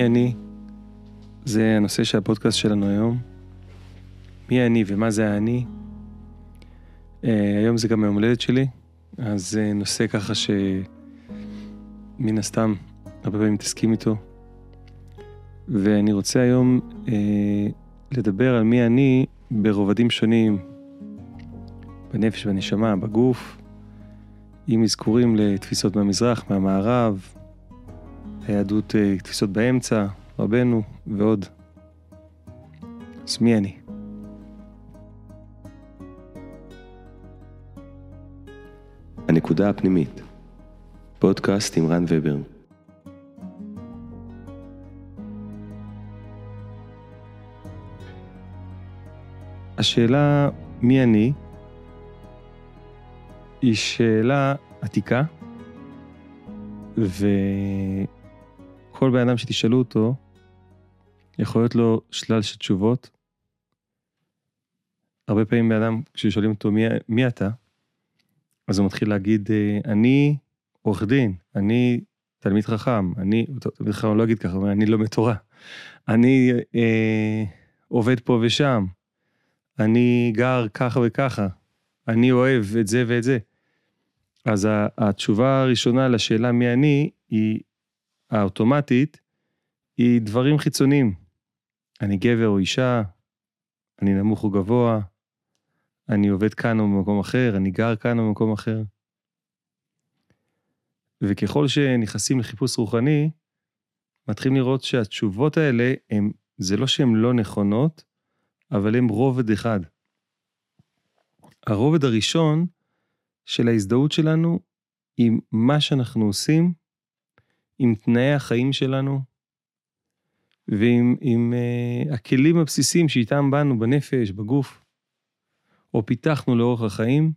מי אני? זה הנושא של הפודקאסט שלנו היום. מי אני ומה זה האני? Uh, היום זה גם היום הולדת שלי, אז זה uh, נושא ככה שמן הסתם הרבה פעמים מתעסקים איתו. ואני רוצה היום uh, לדבר על מי אני ברובדים שונים, בנפש, בנשמה, בגוף, עם אזכורים לתפיסות מהמזרח, מהמערב, היהדות, אה, תפיסות באמצע, רבנו ועוד. אז מי אני? הנקודה הפנימית, פודקאסט עם רן ובר. השאלה מי אני היא שאלה עתיקה, ו... כל בן אדם שתשאלו אותו, יכול להיות לו שלל של תשובות. הרבה פעמים בן אדם, כששואלים אותו מי, מי אתה, אז הוא מתחיל להגיד, אה, אני עורך דין, אני תלמיד חכם, אני, תלמיד חכם לא אגיד ככה, אני לומד תורה. אני אה, עובד פה ושם, אני גר ככה וככה, אני אוהב את זה ואת זה. אז התשובה הראשונה לשאלה מי אני, היא האוטומטית היא דברים חיצוניים. אני גבר או אישה, אני נמוך או גבוה, אני עובד כאן או במקום אחר, אני גר כאן או במקום אחר. וככל שנכנסים לחיפוש רוחני, מתחילים לראות שהתשובות האלה, הם, זה לא שהן לא נכונות, אבל הן רובד אחד. הרובד הראשון של ההזדהות שלנו עם מה שאנחנו עושים עם תנאי החיים שלנו ועם עם, uh, הכלים הבסיסיים שאיתם באנו בנפש, בגוף, או פיתחנו לאורך החיים,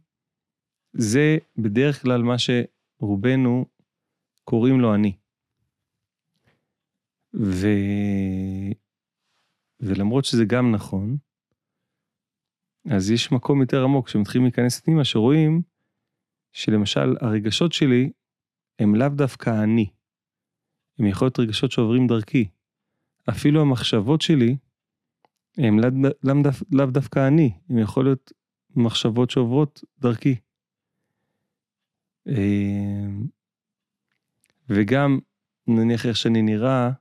זה בדרך כלל מה שרובנו קוראים לו אני. ו... ולמרות שזה גם נכון, אז יש מקום יותר עמוק שמתחילים להיכנס פנימה, שרואים שלמשל הרגשות שלי הם לאו דווקא אני. הם יכול להיות רגשות שעוברים דרכי. אפילו המחשבות שלי, הם לאו לא דו, לא דווקא אני, הם יכול להיות מחשבות שעוברות דרכי. אמ, וגם, נניח איך שאני נראה,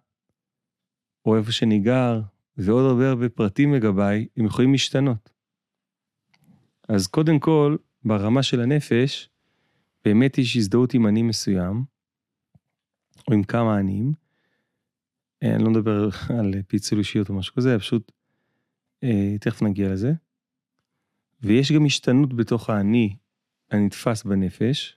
או איפה שאני גר, ועוד הרבה הרבה פרטים לגביי, הם יכולים להשתנות. אז קודם כל, ברמה של הנפש, באמת יש הזדהות עם אני מסוים, או עם כמה עניים. אה, אני לא מדבר על פיצול אישיות או משהו כזה, פשוט, אה, תכף נגיע לזה. ויש גם השתנות בתוך האני הנתפס בנפש,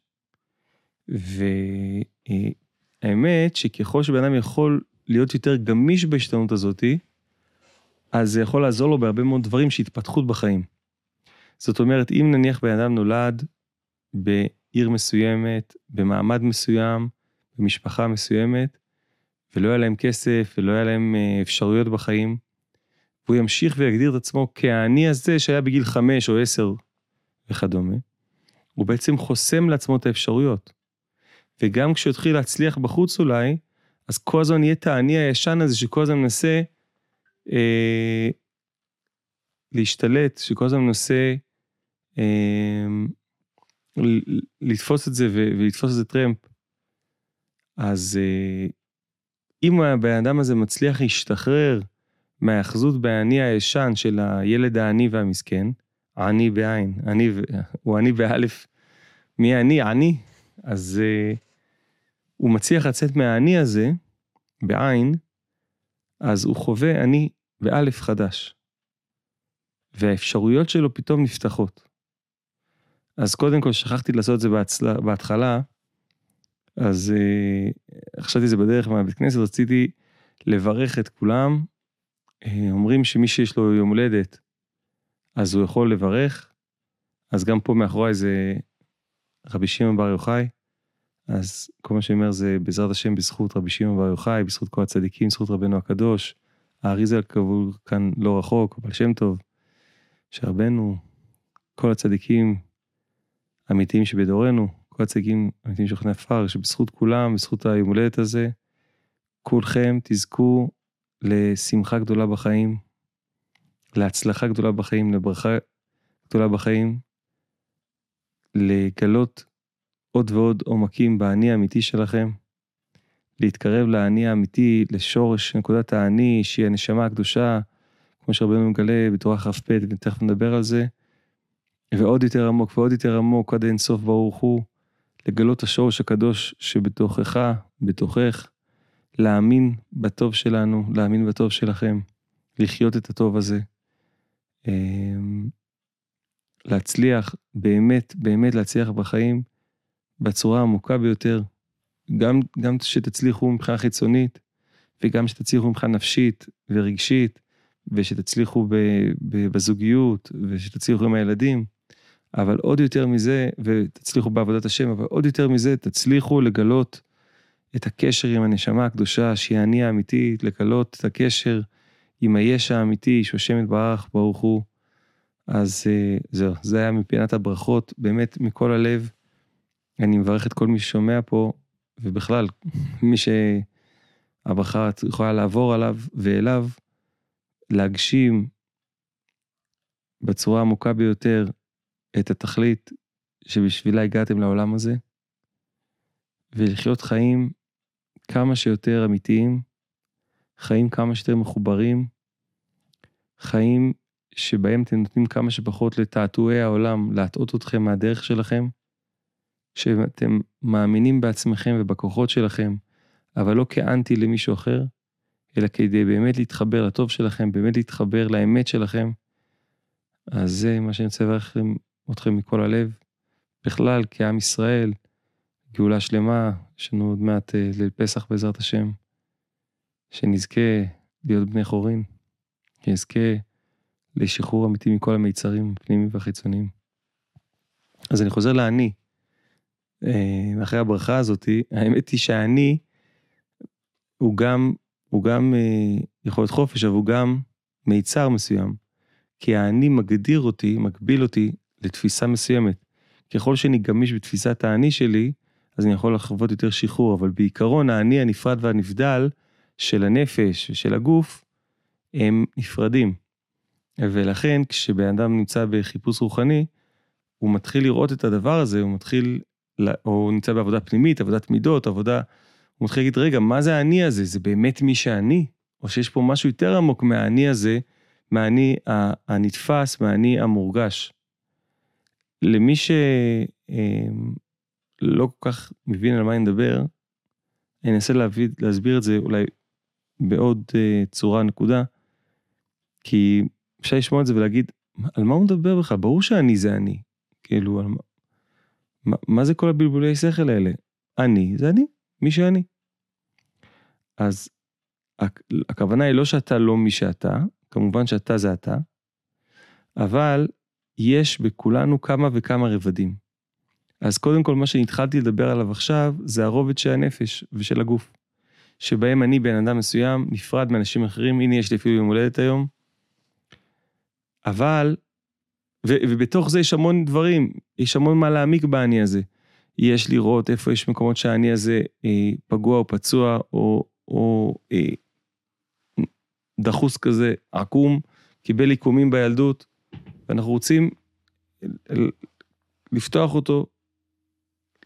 והאמת שככל שבן אדם יכול להיות יותר גמיש בהשתנות הזאתי, אז זה יכול לעזור לו בהרבה מאוד דברים שהתפתחות בחיים. זאת אומרת, אם נניח בן אדם נולד בעיר מסוימת, במעמד מסוים, במשפחה מסוימת, ולא היה להם כסף ולא היה להם אה, אפשרויות בחיים, והוא ימשיך ויגדיר את עצמו כהאני הזה שהיה בגיל חמש או עשר וכדומה, הוא בעצם חוסם לעצמו את האפשרויות. וגם כשהוא יתחיל להצליח בחוץ אולי, אז כל הזמן יהיה את האני הישן הזה שכל הזמן מנסה אה, להשתלט, שכל הזמן מנסה אה, לתפוס את זה ולתפוס את זה טרמפ. אז אה, אם הבן אדם הזה מצליח להשתחרר מהאחזות באני הישן של הילד העני והמסכן, עני בעין, אני, הוא עני באלף, מי אני? עני. אז uh, הוא מצליח לצאת מהאני הזה, בעין, אז הוא חווה אני באלף חדש. והאפשרויות שלו פתאום נפתחות. אז קודם כל, שכחתי לעשות את זה בהצלה, בהתחלה, אז uh, חשבתי זה בדרך מהבית כנסת, רציתי לברך את כולם. Uh, אומרים שמי שיש לו יום הולדת, אז הוא יכול לברך. אז גם פה מאחוריי זה רבי שמעון בר יוחאי. אז כל מה שאני אומר זה בעזרת השם בזכות רבי שמעון בר יוחאי, בזכות כל הצדיקים, בזכות רבנו הקדוש. האריזה קבול כאן לא רחוק, אבל שם טוב. שרבנו, כל הצדיקים האמיתיים שבדורנו, כל הצדיקים האמיתיים של חנה פאר, שבזכות כולם, בזכות היום הולדת הזה, כולכם תזכו לשמחה גדולה בחיים, להצלחה גדולה בחיים, לברכה גדולה בחיים, לגלות עוד ועוד עומקים באני האמיתי שלכם, להתקרב לאני האמיתי, לשורש נקודת האני, שהיא הנשמה הקדושה, כמו שרבנו מגלה בתורה כ"ב, ותכף נדבר על זה, ועוד יותר עמוק ועוד יותר עמוק עד אין סוף ברוך הוא, לגלות השורש הקדוש שבתוכך, בתוכך, להאמין בטוב שלנו, להאמין בטוב שלכם, לחיות את הטוב הזה. אמ, להצליח, באמת, באמת להצליח בחיים בצורה העמוקה ביותר. גם, גם שתצליחו מבחינה חיצונית, וגם שתצליחו מבחינה נפשית ורגשית, ושתצליחו ב, ב, בזוגיות, ושתצליחו עם הילדים. אבל עוד יותר מזה, ותצליחו בעבודת השם, אבל עוד יותר מזה, תצליחו לגלות את הקשר עם הנשמה הקדושה, שהיא אני האמיתית, לגלות את הקשר עם היש האמיתי, שהשם יתברך, ברוך הוא. אז אה, זהו, זה היה מפינת הברכות, באמת מכל הלב. אני מברך את כל מי ששומע פה, ובכלל, מי שהברכה יכולה לעבור עליו ואליו, להגשים בצורה עמוקה ביותר את התכלית שבשבילה הגעתם לעולם הזה, ולחיות חיים כמה שיותר אמיתיים, חיים כמה שיותר מחוברים, חיים שבהם אתם נותנים כמה שפחות לתעתועי העולם להטעות אתכם מהדרך שלכם, שאתם מאמינים בעצמכם ובכוחות שלכם, אבל לא כאנטי למישהו אחר, אלא כדי באמת להתחבר לטוב שלכם, באמת להתחבר לאמת שלכם. אז זה מה שאני רוצה לברך אתכם מכל הלב. בכלל, כעם ישראל, גאולה שלמה, יש לנו עוד מעט אה, ליל פסח בעזרת השם, שנזכה להיות בני חורין, שנזכה לשחרור אמיתי מכל המיצרים הפנימיים והחיצוניים. אז אני חוזר לאני. אה, אחרי הברכה הזאתי, האמת היא שהאני הוא גם, הוא גם אה, יכול להיות חופש, אבל הוא גם מיצר מסוים. כי האני מגדיר אותי, מגביל אותי לתפיסה מסוימת. ככל שאני גמיש בתפיסת האני שלי, אז אני יכול לחוות יותר שחרור, אבל בעיקרון האני הנפרד והנבדל של הנפש ושל הגוף, הם נפרדים. ולכן כשבן אדם נמצא בחיפוש רוחני, הוא מתחיל לראות את הדבר הזה, הוא מתחיל, או הוא נמצא בעבודה פנימית, עבודת מידות, עבודה, הוא מתחיל להגיד, רגע, מה זה האני הזה? זה באמת מי שאני? או שיש פה משהו יותר עמוק מהאני הזה, מהאני הנתפס, מהאני המורגש. למי שלא אמ, כל כך מבין על מה אני מדבר, אני אנסה להביא, להסביר את זה אולי בעוד אה, צורה, נקודה, כי אפשר לשמוע את זה ולהגיד, על מה הוא מדבר בכלל? ברור שאני זה אני. כאילו, על מה, מה, מה זה כל הבלבולי שכל האלה? אני זה אני, מי שאני. אז הכוונה היא לא שאתה לא מי שאתה, כמובן שאתה זה אתה, אבל יש בכולנו כמה וכמה רבדים. אז קודם כל, מה שהתחלתי לדבר עליו עכשיו, זה הרובד של הנפש ושל הגוף. שבהם אני בן אדם מסוים, נפרד מאנשים אחרים, הנה יש לי אפילו יום הולדת היום, אבל, ו, ובתוך זה יש המון דברים, יש המון מה להעמיק באני הזה. יש לראות איפה יש מקומות שהאני הזה אה, פגוע או פצוע, או, או אה, דחוס כזה, עקום, קיבל עיקומים בילדות, ואנחנו רוצים לפתוח אותו,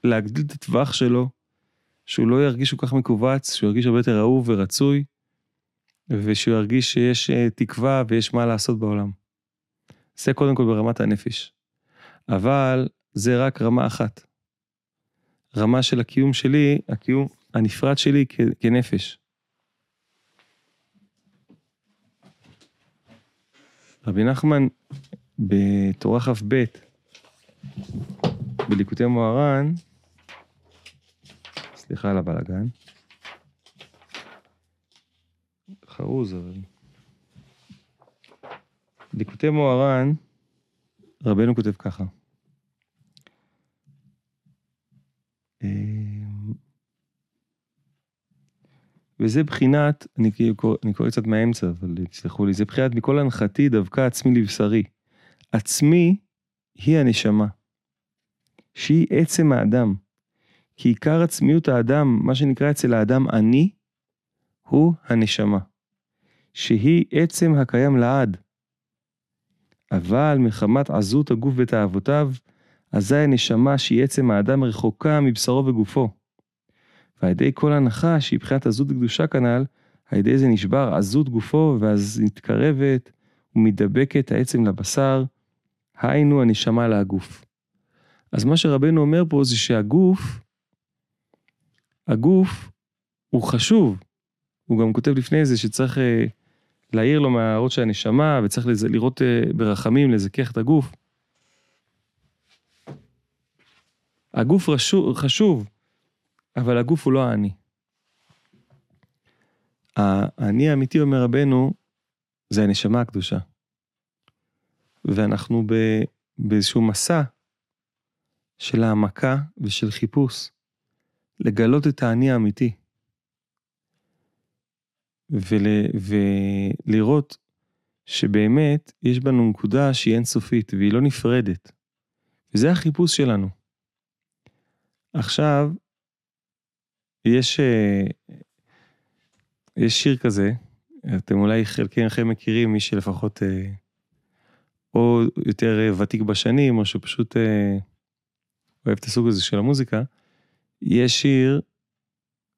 להגדיל את הטווח שלו, שהוא לא ירגיש כל כך מכווץ, שהוא ירגיש הרבה יותר אהוב ורצוי, ושהוא ירגיש שיש אה, תקווה ויש מה לעשות בעולם. זה קודם כל ברמת הנפש. אבל זה רק רמה אחת. רמה של הקיום שלי, הקיום הנפרד שלי כנפש. רבי נחמן בתורה כ"ב, בליקוטי מוהר"ן, סליחה על הבלאגן, חרוז אבל. ליקוטי מוהר"ן, רבנו כותב ככה. אמ, וזה בחינת, אני, אני קורא קצת מהאמצע, אבל תסלחו לי, זה בחינת מכל הנחתי דווקא עצמי לבשרי. עצמי היא הנשמה, שהיא עצם האדם. כי עיקר עצמיות האדם, מה שנקרא אצל האדם אני, הוא הנשמה, שהיא עצם הקיים לעד. אבל מחמת עזות הגוף ותאוותיו, אזי הנשמה שהיא עצם האדם רחוקה מבשרו וגופו. ועל ידי כל הנחה שהיא מבחינת עזות וקדושה כנ"ל, על ידי זה נשבר עזות גופו, ואז מתקרבת ומדבקת העצם לבשר, היינו הנשמה לגוף. אז מה שרבנו אומר פה זה שהגוף, הגוף הוא חשוב. הוא גם כותב לפני זה שצריך אה, להעיר לו מההערות של הנשמה, וצריך לזה, לראות אה, ברחמים, לזכך את הגוף. הגוף רשו, חשוב, אבל הגוף הוא לא האני. האני האמיתי, אומר רבנו, זה הנשמה הקדושה. ואנחנו ב, באיזשהו מסע של העמקה ושל חיפוש, לגלות את האני האמיתי. ול, ולראות שבאמת יש בנו נקודה שהיא אינסופית והיא לא נפרדת. וזה החיפוש שלנו. עכשיו, יש, אה, יש שיר כזה, אתם אולי חלקכם מכירים, מי שלפחות אה, או יותר אה, ותיק בשנים, או שפשוט אוהב את הסוג הזה של המוזיקה, יש שיר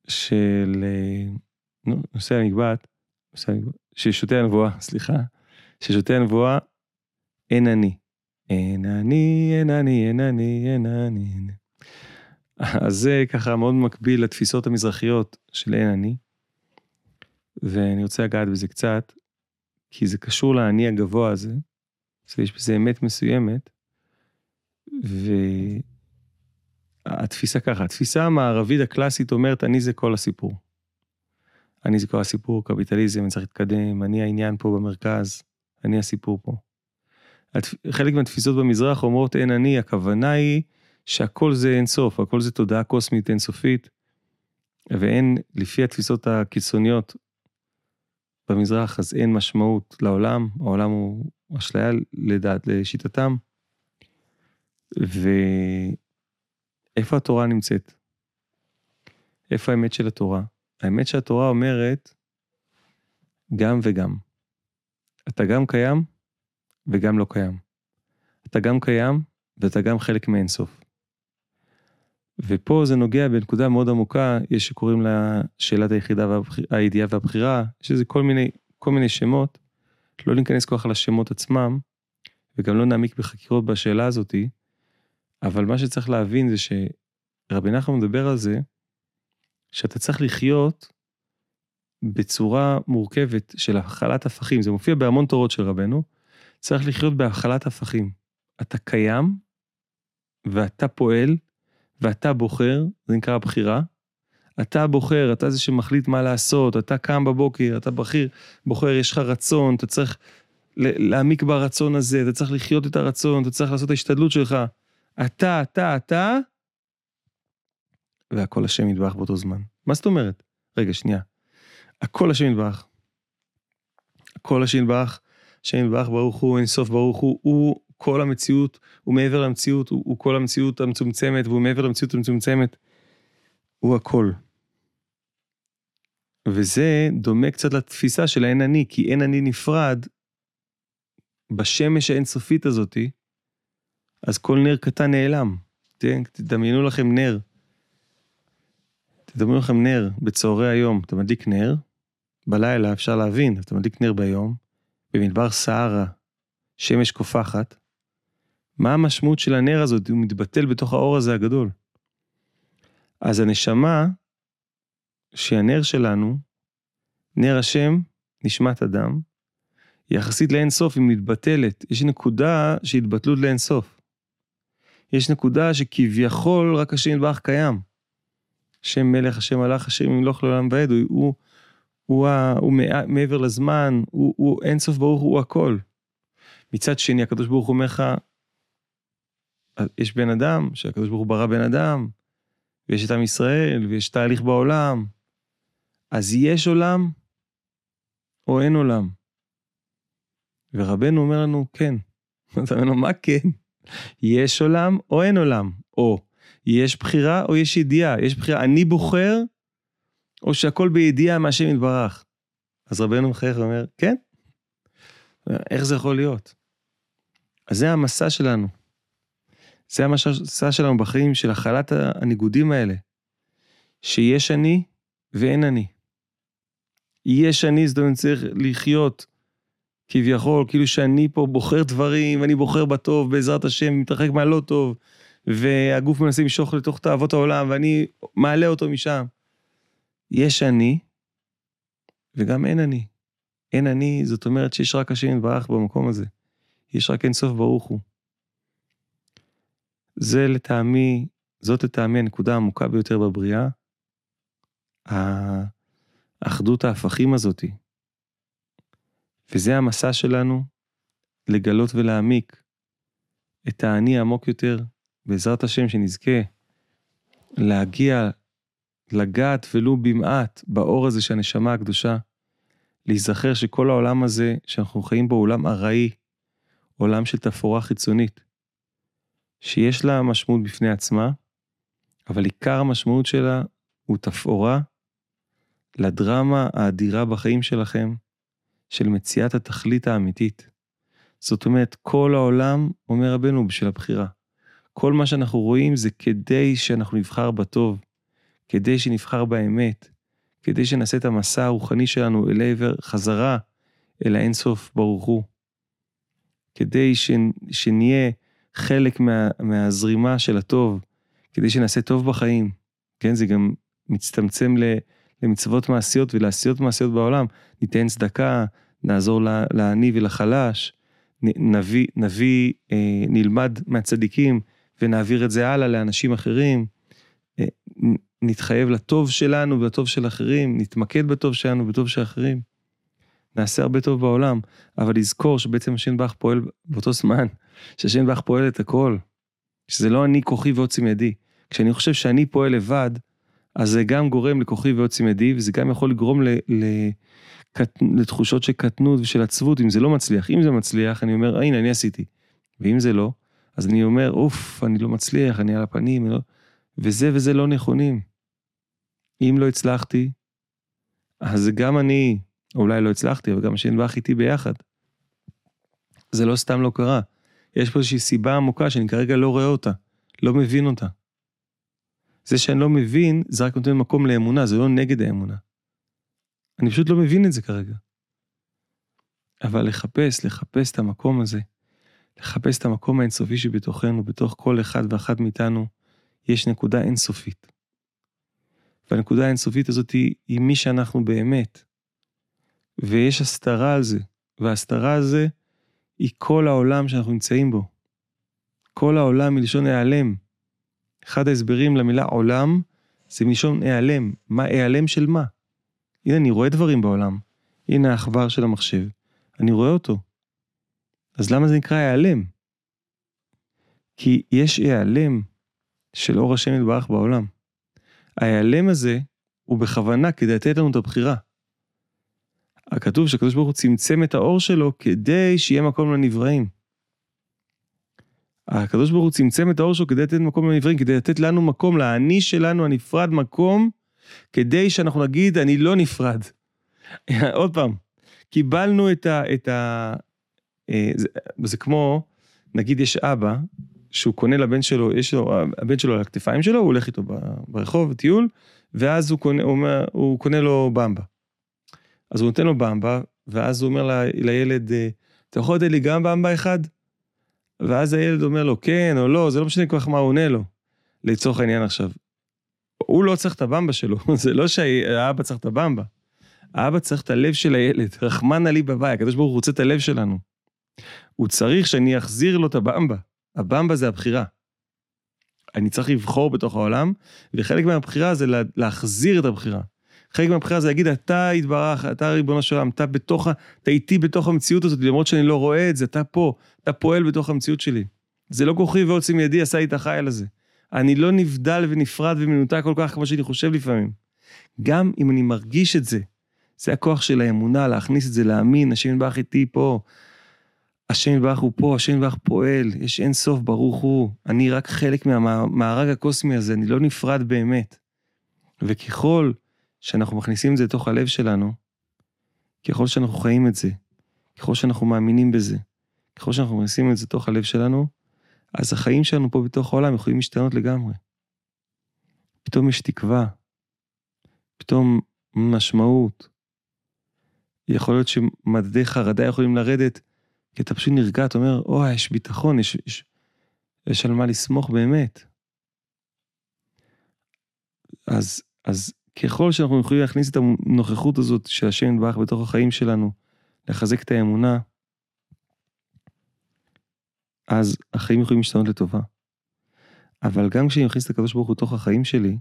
של נו, נושא המגבעת, ששותי הנבואה, סליחה, ששותי הנבואה, אין אני. אין אני, אין אני, אין אני, אין אני. אז זה ככה מאוד מקביל לתפיסות המזרחיות של אין אני. ואני רוצה לגעת בזה קצת, כי זה קשור לאני הגבוה הזה, ויש בזה אמת מסוימת, והתפיסה ככה, התפיסה המערבית הקלאסית אומרת אני זה כל הסיפור. אני זה כל הסיפור, קפיטליזם, אני צריך להתקדם, אני העניין פה במרכז, אני הסיפור פה. חלק מהתפיסות במזרח אומרות אין אני, הכוונה היא שהכל זה אינסוף, הכל זה תודעה קוסמית אינסופית, ואין, לפי התפיסות הקיצוניות במזרח, אז אין משמעות לעולם, העולם הוא אשליה לדעת, לשיטתם. ואיפה התורה נמצאת? איפה האמת של התורה? האמת שהתורה אומרת גם וגם. אתה גם קיים וגם לא קיים. אתה גם קיים ואתה גם חלק מאינסוף. ופה זה נוגע בנקודה מאוד עמוקה, יש שקוראים לה שאלת היחידה והבחיר, הידיעה והבחירה, יש לזה כל מיני, כל מיני שמות, לא ניכנס כל כך לשמות עצמם, וגם לא נעמיק בחקירות בשאלה הזאתי, אבל מה שצריך להבין זה שרבי נחמן מדבר על זה, שאתה צריך לחיות בצורה מורכבת של הכלת הפכים, זה מופיע בהמון תורות של רבנו, צריך לחיות בהכלת הפכים. אתה קיים, ואתה פועל, ואתה בוחר, זה נקרא בחירה. אתה בוחר, אתה זה שמחליט מה לעשות, אתה קם בבוקר, אתה בכיר, בוחר, יש לך רצון, אתה צריך להעמיק ברצון הזה, אתה צריך לחיות את הרצון, אתה צריך לעשות את ההשתדלות שלך. אתה, אתה, אתה, והכל השם יתברך באותו זמן. מה זאת אומרת? רגע, שנייה. הכל השם יתברך. הכל השם יתברך, השם יתברך ברוך הוא, אין סוף ברוך הוא, הוא כל המציאות, הוא מעבר למציאות, הוא, הוא כל המציאות המצומצמת, והוא מעבר למציאות המצומצמת. הוא הכל. וזה דומה קצת לתפיסה של האין אני, כי אין אני נפרד בשמש האינסופית הזאתי, אז כל נר קטן נעלם. תדמיינו לכם נר. תדמיינו לכם נר בצהרי היום, אתה מדליק נר, בלילה אפשר להבין, אתה מדליק נר ביום, במדבר סהרה, שמש קופחת, מה המשמעות של הנר הזאת? הוא מתבטל בתוך האור הזה הגדול. אז הנשמה, שהנר שלנו, נר השם, נשמת אדם, יחסית לאין סוף היא מתבטלת. יש נקודה של התבטלות לאין סוף. יש נקודה שכביכול רק השם יתברך קיים. השם מלך, השם מלך, השם ימלוך לעולם ועד, הוא, הוא, הוא, הוא מעבר לזמן, הוא, הוא אין סוף ברוך הוא הכל. מצד שני, הקדוש ברוך הוא אומר לך, יש בן אדם, שהקדוש ברוך הוא ברא בן אדם, ויש את עם ישראל, ויש תהליך בעולם. אז יש עולם, או אין עולם? ורבנו אומר לנו, כן. אתה אומר לו, מה כן? יש עולם או אין עולם? או יש בחירה או יש ידיעה? יש בחירה, אני בוחר, או שהכל בידיעה מהשם יתברך. אז רבנו מחייך ואומר, כן, איך זה יכול להיות? אז זה המסע שלנו. זה המסע שלנו בחיים של הכלת הניגודים האלה. שיש אני ואין אני. יש אני, זאת אומרת, צריך לחיות כביכול, כאילו שאני פה בוחר דברים, אני בוחר בטוב, בעזרת השם, מתרחק מהלא טוב, והגוף מנסה למשוך לתוך תאוות העולם, ואני מעלה אותו משם. יש אני, וגם אין אני. אין אני, זאת אומרת שיש רק השם יתברך במקום הזה. יש רק אין סוף ברוך הוא. זה לטעמי, זאת לטעמי הנקודה העמוקה ביותר בבריאה, האחדות ההפכים הזאתי. וזה המסע שלנו לגלות ולהעמיק את האני העמוק יותר, בעזרת השם שנזכה להגיע, לגעת ולו במעט באור הזה של הנשמה הקדושה, להיזכר שכל העולם הזה שאנחנו חיים בו הוא עולם ארעי, עולם של תפאורה חיצונית, שיש לה משמעות בפני עצמה, אבל עיקר המשמעות שלה הוא תפאורה לדרמה האדירה בחיים שלכם, של מציאת התכלית האמיתית. זאת אומרת, כל העולם, אומר רבנו, בשביל הבחירה. כל מה שאנחנו רואים זה כדי שאנחנו נבחר בטוב, כדי שנבחר באמת, כדי שנעשה את המסע הרוחני שלנו אל עבר חזרה אל האינסוף ברוך הוא. כדי ש, שנהיה חלק מה, מהזרימה של הטוב, כדי שנעשה טוב בחיים. כן, זה גם מצטמצם ל, למצוות מעשיות ולעשיות מעשיות בעולם. ניתן צדקה, נעזור לעני ולחלש, נביא, נביא, אה, נלמד מהצדיקים ונעביר את זה הלאה לאנשים אחרים. אה, נתחייב לטוב שלנו ולטוב של אחרים, נתמקד בטוב שלנו ובטוב של אחרים. נעשה הרבה טוב בעולם, אבל לזכור שבעצם השם באך פועל באותו זמן, שהשם באך פועל את הכל, שזה לא אני כוחי ועוצם ידי. כשאני חושב שאני פועל לבד, אז זה גם גורם לכוחי ועוצם ידי, וזה גם יכול לגרום ל, ל, לתחושות של קטנות ושל עצבות, אם זה לא מצליח. אם זה מצליח, אני אומר, הנה, אני עשיתי. ואם זה לא, אז אני אומר, אוף, אני לא מצליח, אני על הפנים, לא... וזה וזה לא נכונים. אם לא הצלחתי, אז גם אני, אולי לא הצלחתי, אבל גם שנבח איתי ביחד. זה לא סתם לא קרה. יש פה איזושהי סיבה עמוקה שאני כרגע לא רואה אותה, לא מבין אותה. זה שאני לא מבין, זה רק נותן מקום לאמונה, זה לא נגד האמונה. אני פשוט לא מבין את זה כרגע. אבל לחפש, לחפש את המקום הזה, לחפש את המקום האינסופי שבתוכנו, בתוך כל אחד ואחת מאיתנו, יש נקודה אינסופית. והנקודה האינסופית הזאת היא, היא מי שאנחנו באמת. ויש הסתרה על זה, וההסתרה הזה היא כל העולם שאנחנו נמצאים בו. כל העולם מלשון היעלם. אחד ההסברים למילה עולם זה מלשון היעלם. מה היעלם של מה? הנה, אני רואה דברים בעולם. הנה העכבר של המחשב, אני רואה אותו. אז למה זה נקרא היעלם? כי יש היעלם של אור השם יתברך בעולם. ההיעלם הזה הוא בכוונה כדי לתת לנו את הבחירה. הכתוב שהקדוש ברוך הוא צמצם את האור שלו כדי שיהיה מקום לנבראים. הקדוש ברוך הוא צמצם את האור שלו כדי לתת מקום לנבראים, כדי לתת לנו מקום, לאני שלנו הנפרד מקום, כדי שאנחנו נגיד, אני לא נפרד. עוד פעם, קיבלנו את ה... את ה אה, זה, זה כמו, נגיד יש אבא, שהוא קונה לבן שלו, יש לו, הבן שלו על הכתפיים שלו, הוא הולך איתו ברחוב, טיול, ואז הוא קונה, הוא, הוא קונה לו במבה. אז הוא נותן לו במבה, ואז הוא אומר ל, לילד, אה, אתה יכול לתת לי גם במבה אחד? ואז הילד אומר לו, כן או לא, זה לא משנה כל כך מה הוא עונה לו, לצורך העניין עכשיו. הוא לא צריך את הבמבה שלו, זה לא שהאבא צריך את הבמבה. האבא צריך את הלב של הילד, רחמנא לי בבית, הקדוש ברוך הוא רוצה את הלב שלנו. הוא צריך שאני אחזיר לו את הבמבה. הבמבה זה הבחירה. אני צריך לבחור בתוך העולם, וחלק מהבחירה זה להחזיר את הבחירה. חלק מהבחירה זה להגיד, אתה יתברך, אתה ריבונו של עולם, אתה בתוך, אתה איתי בתוך המציאות הזאת, למרות שאני לא רואה את זה, אתה פה, אתה פועל בתוך המציאות שלי. זה לא כוחי ועוצם ידי עשה לי את החייל הזה. אני לא נבדל ונפרד ומנותק כל כך כמו שאני חושב לפעמים. גם אם אני מרגיש את זה, זה הכוח של האמונה, להכניס את זה, להאמין, השם יתברך איתי פה, השם יתברך הוא פה, השם יתברך פועל, יש אין סוף, ברוך הוא. אני רק חלק מהמארג הקוסמי הזה, אני לא נפרד באמת. וככל שאנחנו מכניסים את זה לתוך הלב שלנו, ככל שאנחנו חיים את זה, ככל שאנחנו מאמינים בזה, ככל שאנחנו מכניסים את זה לתוך הלב שלנו, אז החיים שלנו פה בתוך העולם יכולים להשתנות לגמרי. פתאום יש תקווה, פתאום משמעות. יכול להיות שמדדי חרדה יכולים לרדת, כי אתה פשוט נרגע, אתה אומר, אוי, יש ביטחון, יש, יש, יש על מה לסמוך באמת. אז, אז ככל שאנחנו יכולים להכניס את הנוכחות הזאת של השם יתברך בתוך החיים שלנו, לחזק את האמונה, אז החיים יכולים להשתנות לטובה. אבל גם כשאני מכניס את הקדוש ברוך הוא לתוך החיים שלי,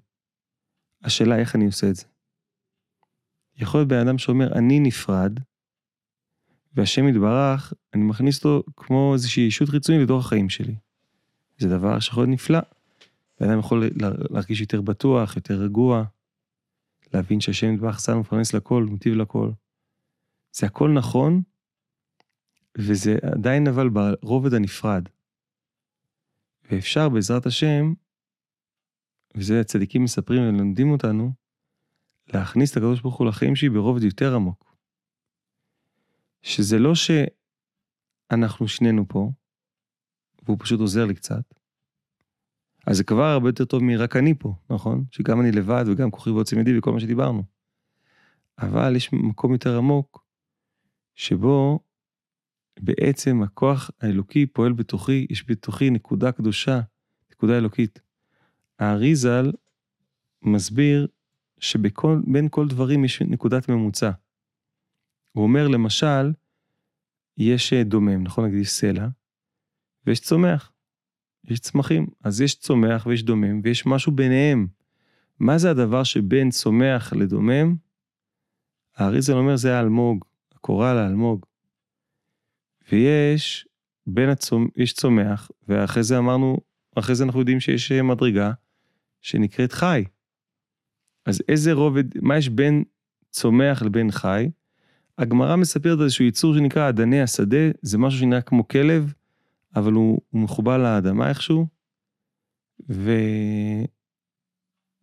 השאלה איך אני עושה את זה. יכול להיות בן אדם שאומר, אני נפרד, והשם יתברך, אני מכניס אותו כמו איזושהי אישות חיצונית לתוך החיים שלי. זה דבר שיכול להיות נפלא. בן אדם יכול להרגיש יותר בטוח, יותר רגוע, להבין שהשם יתברך שם מפרנס לכל, מוטיב לכל. זה הכל נכון, וזה עדיין אבל ברובד הנפרד. ואפשר בעזרת השם, וזה הצדיקים מספרים ולומדים אותנו, להכניס את הקדוש ברוך הוא לחיים שלי ברובד יותר עמוק. שזה לא שאנחנו שנינו פה, והוא פשוט עוזר לי קצת, אז זה כבר הרבה יותר טוב מרק אני פה, נכון? שגם אני לבד וגם כוחי ועוצם ידי וכל מה שדיברנו. אבל יש מקום יותר עמוק, שבו בעצם הכוח האלוקי פועל בתוכי, יש בתוכי נקודה קדושה, נקודה אלוקית. האריזל מסביר שבין כל דברים יש נקודת ממוצע. הוא אומר, למשל, יש דומם, נכון? נגיד יש סלע, ויש צומח, יש צמחים. אז יש צומח ויש דומם, ויש משהו ביניהם. מה זה הדבר שבין צומח לדומם? האריזל אומר זה האלמוג, הקורל האלמוג. ויש בין הצומח, יש צומח, ואחרי זה אמרנו, אחרי זה אנחנו יודעים שיש אה, מדרגה שנקראת חי. אז איזה רובד, מה יש בין צומח לבין חי? הגמרא מספרת איזשהו יצור שנקרא אדני השדה, זה משהו שנראה כמו כלב, אבל הוא, הוא מחובר לאדמה איכשהו. ו...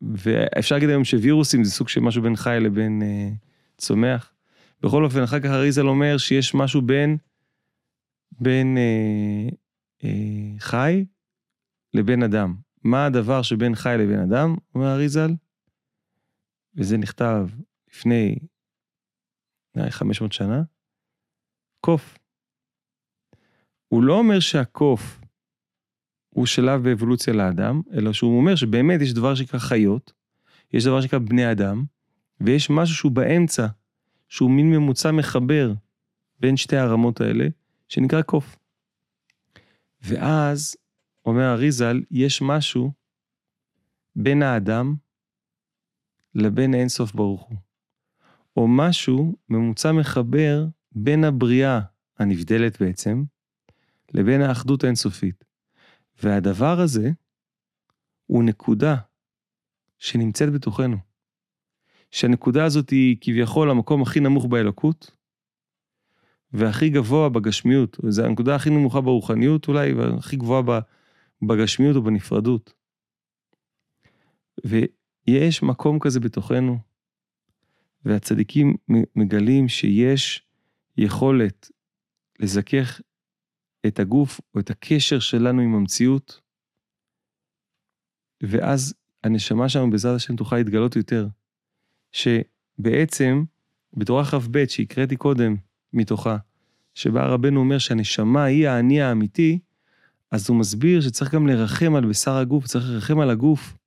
ואפשר להגיד היום שווירוסים זה סוג של משהו בין חי לבין אה, צומח. בכל אופן, אחר כך אריזל אומר שיש משהו בין, בין אה, אה, חי לבין אדם. מה הדבר שבין חי לבין אדם, אומר אריזל? וזה נכתב לפני 500 שנה, קוף. הוא לא אומר שהקוף הוא שלב באבולוציה לאדם, אלא שהוא אומר שבאמת יש דבר שנקרא חיות, יש דבר שנקרא בני אדם, ויש משהו שהוא באמצע, שהוא מין ממוצע מחבר בין שתי הרמות האלה, שנקרא קוף. ואז, אומר אריזל, יש משהו בין האדם לבין אינסוף ברוך הוא. או משהו ממוצע מחבר בין הבריאה הנבדלת בעצם, לבין האחדות האינסופית. והדבר הזה הוא נקודה שנמצאת בתוכנו. שהנקודה הזאת היא כביכול המקום הכי נמוך באלוקות, והכי גבוה בגשמיות, זו הנקודה הכי נמוכה ברוחניות אולי, והכי גבוהה בגשמיות או בנפרדות. יש מקום כזה בתוכנו, והצדיקים מגלים שיש יכולת לזכך את הגוף או את הקשר שלנו עם המציאות, ואז הנשמה שלנו בעזרת השם תוכל להתגלות יותר. שבעצם, בתורה כ"ב שהקראתי קודם מתוכה, שבה רבנו אומר שהנשמה היא האני האמיתי, אז הוא מסביר שצריך גם לרחם על בשר הגוף, צריך לרחם על הגוף,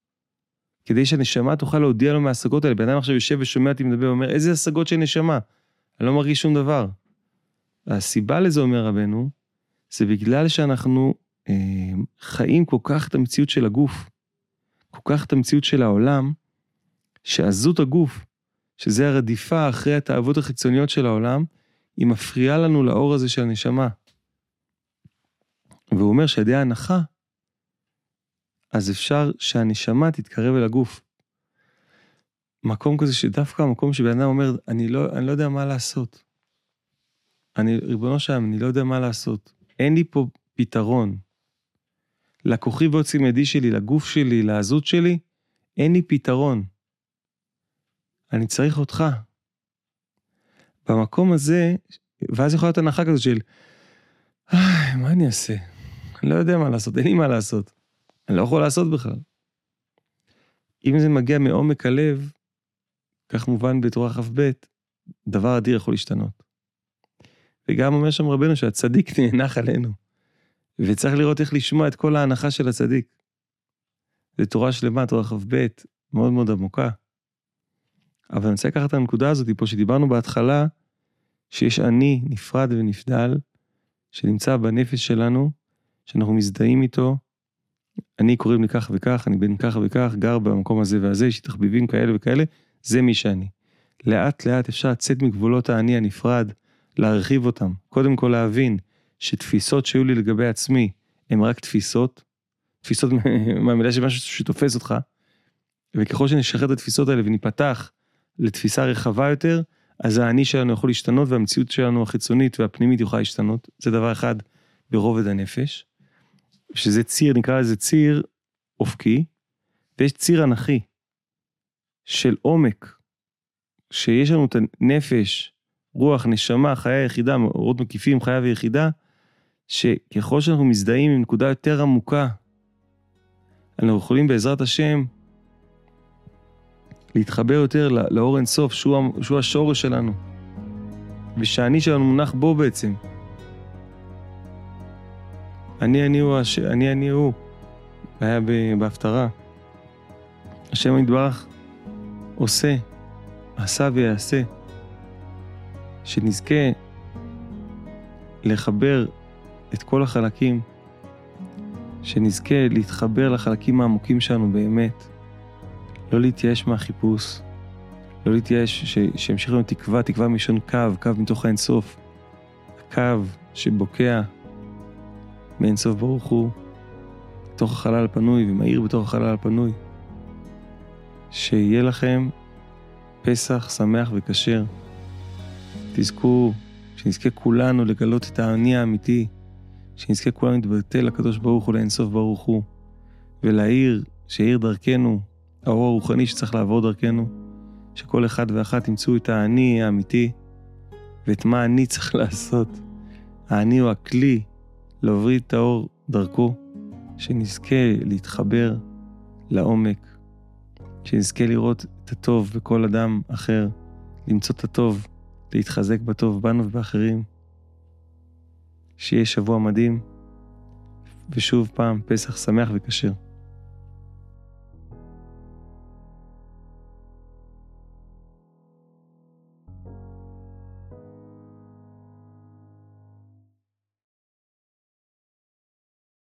כדי שהנשמה תוכל להודיע לו מההשגות האלה. בן אדם עכשיו יושב ושומע אותי מדבר ואומר, איזה השגות של נשמה? אני לא מרגיש שום דבר. הסיבה לזה, אומר רבנו, זה בגלל שאנחנו אה, חיים כל כך את המציאות של הגוף, כל כך את המציאות של העולם, שעזות הגוף, שזה הרדיפה אחרי התאוות החיצוניות של העולם, היא מפריעה לנו לאור הזה של הנשמה. והוא אומר שעל ידי ההנחה, אז אפשר שהנשמה תתקרב אל הגוף. מקום כזה שדווקא המקום שבן אדם אומר, אני לא, אני לא יודע מה לעשות. אני, ריבונו שלם, אני לא יודע מה לעשות. אין לי פה פתרון. לכוחי ועוצם ידי שלי, לגוף שלי, לעזות שלי, אין לי פתרון. אני צריך אותך. במקום הזה, ואז יכולה להיות הנחה כזאת של, איי, מה אני אעשה? אני לא יודע מה לעשות, אין לי מה לעשות. אני לא יכול לעשות בכלל. אם זה מגיע מעומק הלב, כך מובן בתורה כ"ב, דבר אדיר יכול להשתנות. וגם אומר שם רבנו שהצדיק נאנח עלינו, וצריך לראות איך לשמוע את כל ההנחה של הצדיק. זו תורה שלמה, תורה כ"ב, מאוד מאוד עמוקה. אבל אני רוצה לקחת את הנקודה הזאת פה שדיברנו בהתחלה, שיש אני נפרד ונבדל, שנמצא בנפש שלנו, שאנחנו מזדהים איתו. אני קוראים לי כך וכך, אני בן כך וכך, גר במקום הזה והזה, יש לי תחביבים כאלה וכאלה, זה מי שאני. לאט לאט אפשר לצאת מגבולות האני הנפרד, להרחיב אותם. קודם כל להבין שתפיסות שהיו לי לגבי עצמי, הן רק תפיסות, תפיסות מהמילה של משהו שתופס אותך, וככל שנשחרר את התפיסות האלה וניפתח לתפיסה רחבה יותר, אז האני שלנו יכול להשתנות והמציאות שלנו החיצונית והפנימית יכולה להשתנות. זה דבר אחד ברובד הנפש, שזה ציר, נקרא לזה ציר אופקי, ויש ציר אנכי של עומק, שיש לנו את הנפש, רוח, נשמה, חיה יחידה, אורות מקיפים, חיה ויחידה, שככל שאנחנו מזדהים עם נקודה יותר עמוקה, אנחנו יכולים בעזרת השם להתחבר יותר לאור אינסוף, שהוא, שהוא השורש שלנו, ושהאני שלנו מונח בו בעצם. אני אני הוא, הש... אני אני הוא, היה בהפטרה. השם יתברך עושה, עשה ויעשה, שנזכה לחבר את כל החלקים, שנזכה להתחבר לחלקים העמוקים שלנו באמת, לא להתייאש מהחיפוש, לא להתייאש, ש... שימשיך לנו תקווה, תקווה מלשון קו, קו מתוך האינסוף. הקו שבוקע מאינסוף ברוך הוא, בתוך החלל הפנוי ומאיר בתוך החלל הפנוי. שיהיה לכם פסח שמח וכשר. תזכו, שנזכה כולנו לגלות את האני האמיתי, שנזכה כולנו להתבטא לקדוש ברוך הוא, לאינסוף ברוך הוא, ולהאיר, שיאיר דרכנו, האור הרוחני שצריך לעבור דרכנו, שכל אחד ואחת ימצאו את האני האמיתי, ואת מה אני צריך לעשות. האני הוא הכלי להוריד את האור דרכו, שנזכה להתחבר לעומק, שנזכה לראות את הטוב בכל אדם אחר, למצוא את הטוב, להתחזק בטוב בנו ובאחרים. שיהיה שבוע מדהים, ושוב פעם, פסח שמח וכשר.